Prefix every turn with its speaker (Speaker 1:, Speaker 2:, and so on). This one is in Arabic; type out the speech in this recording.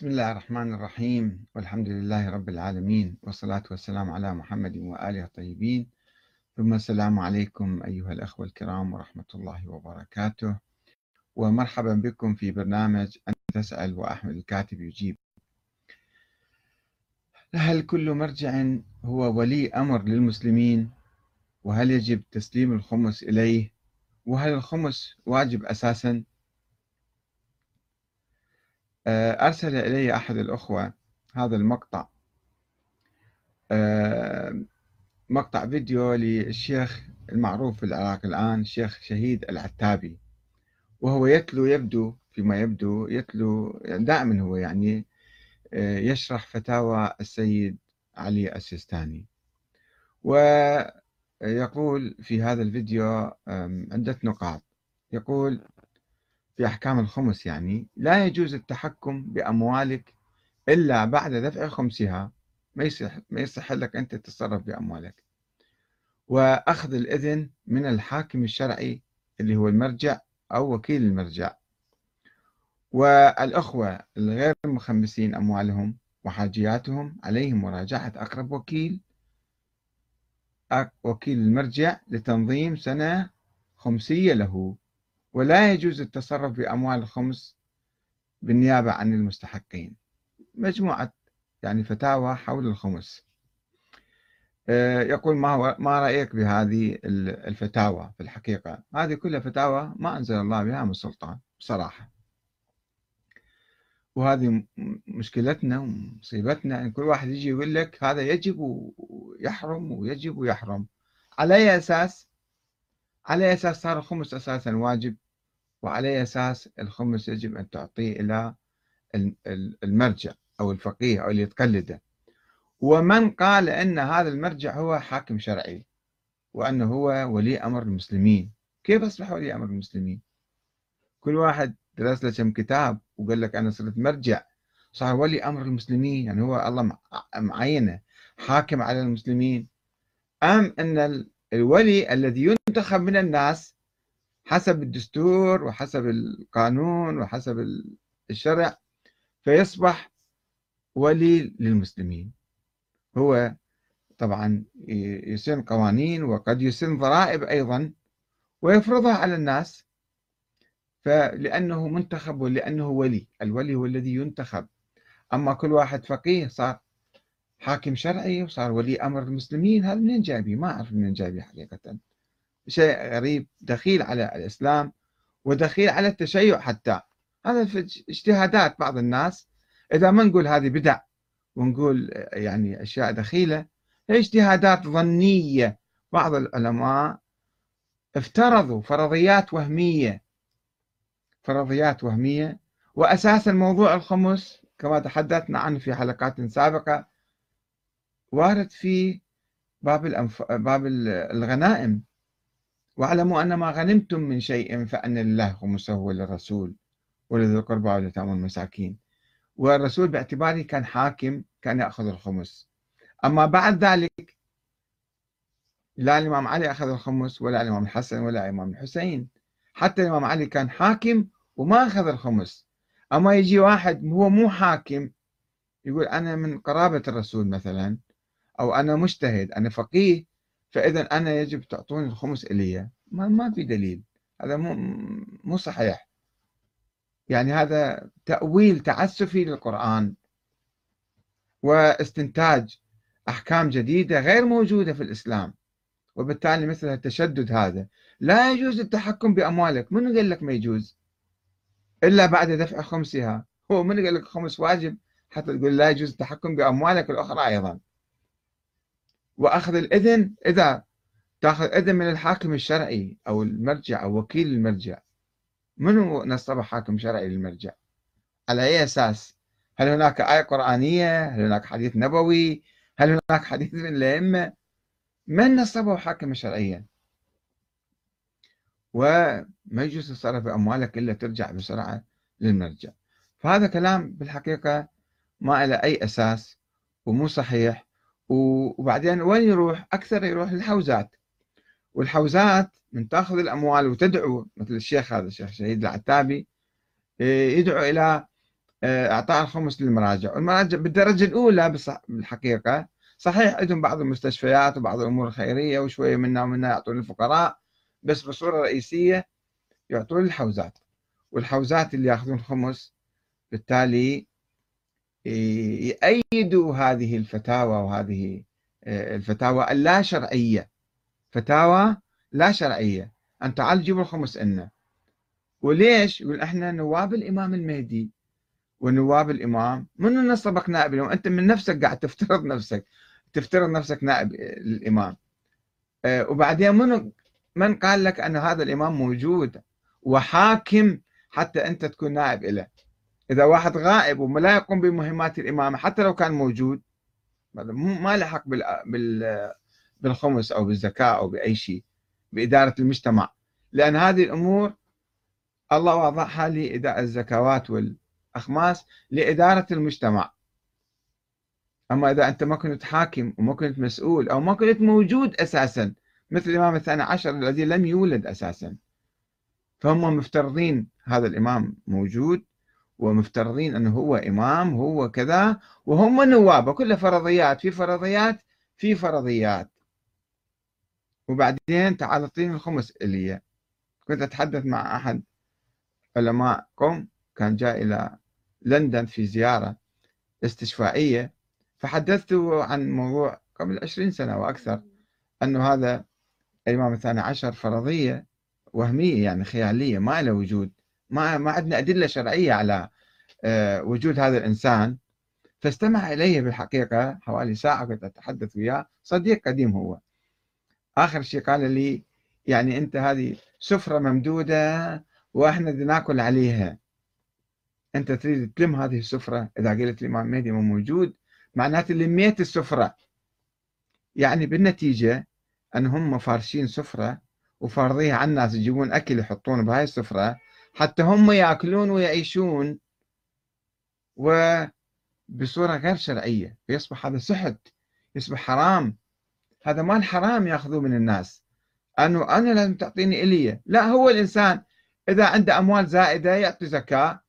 Speaker 1: بسم الله الرحمن الرحيم. والحمد لله رب العالمين. والصلاة والسلام على محمد وآله الطيبين. ثم السلام عليكم أيها الأخوة الكرام ورحمة الله وبركاته. ومرحبا بكم في برنامج أن تسأل وأحمد الكاتب يجيب. هل كل مرجع هو ولي أمر للمسلمين؟ وهل يجب تسليم الخمس إليه؟ وهل الخمس واجب أساسا؟ أرسل إلي أحد الأخوة هذا المقطع. آه، مقطع فيديو للشيخ المعروف في العراق الآن الشيخ شهيد العتابي. وهو يتلو يبدو فيما يبدو يتلو دائما هو يعني آه، يشرح فتاوى السيد علي السيستاني. ويقول في هذا الفيديو عدة نقاط. يقول في أحكام الخمس يعني لا يجوز التحكم بأموالك إلا بعد دفع خمسها. ما يصح ما يصح لك أنت تتصرف بأموالك. وأخذ الإذن من الحاكم الشرعي اللي هو المرجع أو وكيل المرجع. والأخوة الغير مخمسين أموالهم وحاجياتهم عليهم مراجعة أقرب وكيل وكيل المرجع لتنظيم سنة خمسية له. ولا يجوز التصرف بأموال الخمس بالنيابة عن المستحقين. مجموعة يعني فتاوى حول الخمس. آه، يقول ما هو ما رأيك بهذه الفتاوى في الحقيقة؟ هذه كلها فتاوى ما أنزل الله بها من سلطان بصراحة. وهذه مشكلتنا ومصيبتنا إن كل واحد يجي يقول لك هذا يجب ويحرم ويجب ويحرم على أي أساس؟ على أساس صار الخمس أساسا واجب وعلى أساس الخمس يجب أن تعطيه إلى المرجع أو الفقيه أو اللي يتقلده. ومن قال أن هذا المرجع هو حاكم شرعي وأنه هو ولي أمر المسلمين. كيف أصبح ولي أمر المسلمين؟ كل واحد درس له كم كتاب وقال لك أنا صرت مرجع صار ولي أمر المسلمين يعني هو الله معينه حاكم على المسلمين. أم أن الولي الذي ينتخب من الناس حسب الدستور وحسب القانون وحسب الشرع فيصبح ولي للمسلمين. هو طبعا يسن قوانين وقد يسن ضرائب أيضا ويفرضها على الناس فلأنه منتخب ولأنه ولي الولي هو الذي ينتخب. أما كل واحد فقيه صار حاكم شرعي وصار ولي أمر المسلمين. هذا منين جايبيه؟ ما أعرف منين جايبيه حقيقة. شيء غريب. دخيل على الإسلام ودخيل على التشيع حتى. هذا في اجتهادات بعض الناس. إذا ما نقول هذه بدع ونقول يعني أشياء دخيلة هي اجتهادات ظنية. بعض العلماء افترضوا فرضيات وهمية. فرضيات وهمية. واساسا موضوع الخمس كما تحدثنا عنه في حلقات سابقة وارد في باب الأنف... باب الغنائم. واعلموا أن ما غنمتم من شيء فأن لله خمسه وللرسول ولذي القربى واليتامى والمساكين والرسول باعتباره كان حاكم كان يأخذ الخمس. أما بعد ذلك لا الإمام علي أخذ الخمس ولا الإمام الحسن ولا الإمام الحسين. حتى الإمام علي كان حاكم وما أخذ الخمس. أما يجي واحد هو مو حاكم يقول أنا من قرابة الرسول مثلا. أو أنا مجتهد أنا فقيه فإذا أنا يجب تعطوني الخمس إلي ما, ما في دليل. هذا مو, مو صحيح. يعني هذا تأويل تعسفي للقرآن واستنتاج أحكام جديدة غير موجودة في الإسلام. وبالتالي مثل التشدد هذا. لا يجوز التحكم بأموالك. من قال لك ما يجوز؟ إلا بعد دفع خمسها. هو من قال لك خمس واجب؟ حتى تقول لا يجوز التحكم بأموالك الأخرى أيضا. وأخذ الإذن إذا تأخذ اذن من الحاكم الشرعي أو المرجع أو وكيل المرجع. منو نصب حاكم شرعي للمرجع؟ على أي أساس؟ هل هناك آية قرآنية؟ هل هناك حديث نبوي؟ هل هناك حديث من الأئمة؟ من نصبه حاكما شرعيا؟ وما يجوز تصرف أموالك إلا ترجع بسرعة للمرجع. فهذا كلام بالحقيقة ما له أي أساس ومو صحيح. وبعدين وين يروح؟ أكثر يروح للحوزات. والحوزات من تأخذ الأموال وتدعو مثل الشيخ هذا الشيخ شهيد العتابي إيه، يدعو إلى آه، إعطاء الخمس للمراجع. والمراجع بالدرجة الأولى بالحقيقة صحيح عندهم بعض المستشفيات وبعض الأمور الخيرية وشوية منا ومنا يعطون الفقراء بس بصورة رئيسية يعطون الحوزات والحوزات اللي يأخذون خمس بالتالي يأيدوا هذه الفتاوى وهذه آه، الفتاوى اللا شرعية. فتاوى لا شرعية. أن تعال جيبوا الخمس إلنا وليش؟ يقول إحنا نواب الإمام المهدي. ونواب الإمام منو نصبك نائب الإمام؟ أنت من نفسك قاعد تفترض نفسك. تفترض نفسك نائب الإمام. آه، وبعدين منو من قال لك أن هذا الإمام موجود وحاكم حتى أنت تكون نائب له إذا واحد غائب ولا يقوم بمهمات الإمامة حتى لو كان موجود ما لحق بالخمس أو بالزكاة أو بأي شيء بإدارة المجتمع. لأن هذه الأمور الله وضعها لإدارة الزكوات والأخماس لإدارة المجتمع. أما إذا أنت ما كنت حاكم وما كنت مسؤول أو ما كنت موجود أساسا مثل الإمام الثاني عشر الذي لم يولد أساسا فهم مفترضين هذا الإمام موجود ومفترضين أنه هو إمام هو كذا وهم نواب كلها فرضيات في فرضيات في فرضيات. وبعدين تعال اعطيني الخمس إلي كنت أتحدث مع أحد علماء قوم كان جاء إلى لندن في زيارة استشفائية. فحدثته عن موضوع قبل عشرين سنة وأكثر أنه هذا الإمام الثاني عشر فرضية وهمية يعني خيالية ما له وجود. ما ما عندنا أدلة شرعية على آه، وجود هذا الإنسان. فاستمع إلي بالحقيقة حوالي ساعة كنت أتحدث وياه. صديق قديم هو. آخر شيء قال لي يعني أنت هذه سفرة ممدودة وإحنا بدنا نأكل عليها. أنت تريد تلم هذه السفرة؟ إذا قلت الإمام مهدي مو موجود معناته لميت السفرة. يعني بالنتيجة أن هم فارشين سفرة وفارضيها على الناس يجيبون أكل يحطون بهاي السفرة حتى هم يأكلون ويعيشون وبصورة غير شرعية. فيصبح هذا سحت يصبح حرام. هذا مال حرام يأخذوه من الناس. أنه أنا لازم تعطيني إلي. لا هو الإنسان إذا عنده أموال زائدة يعطي زكاة.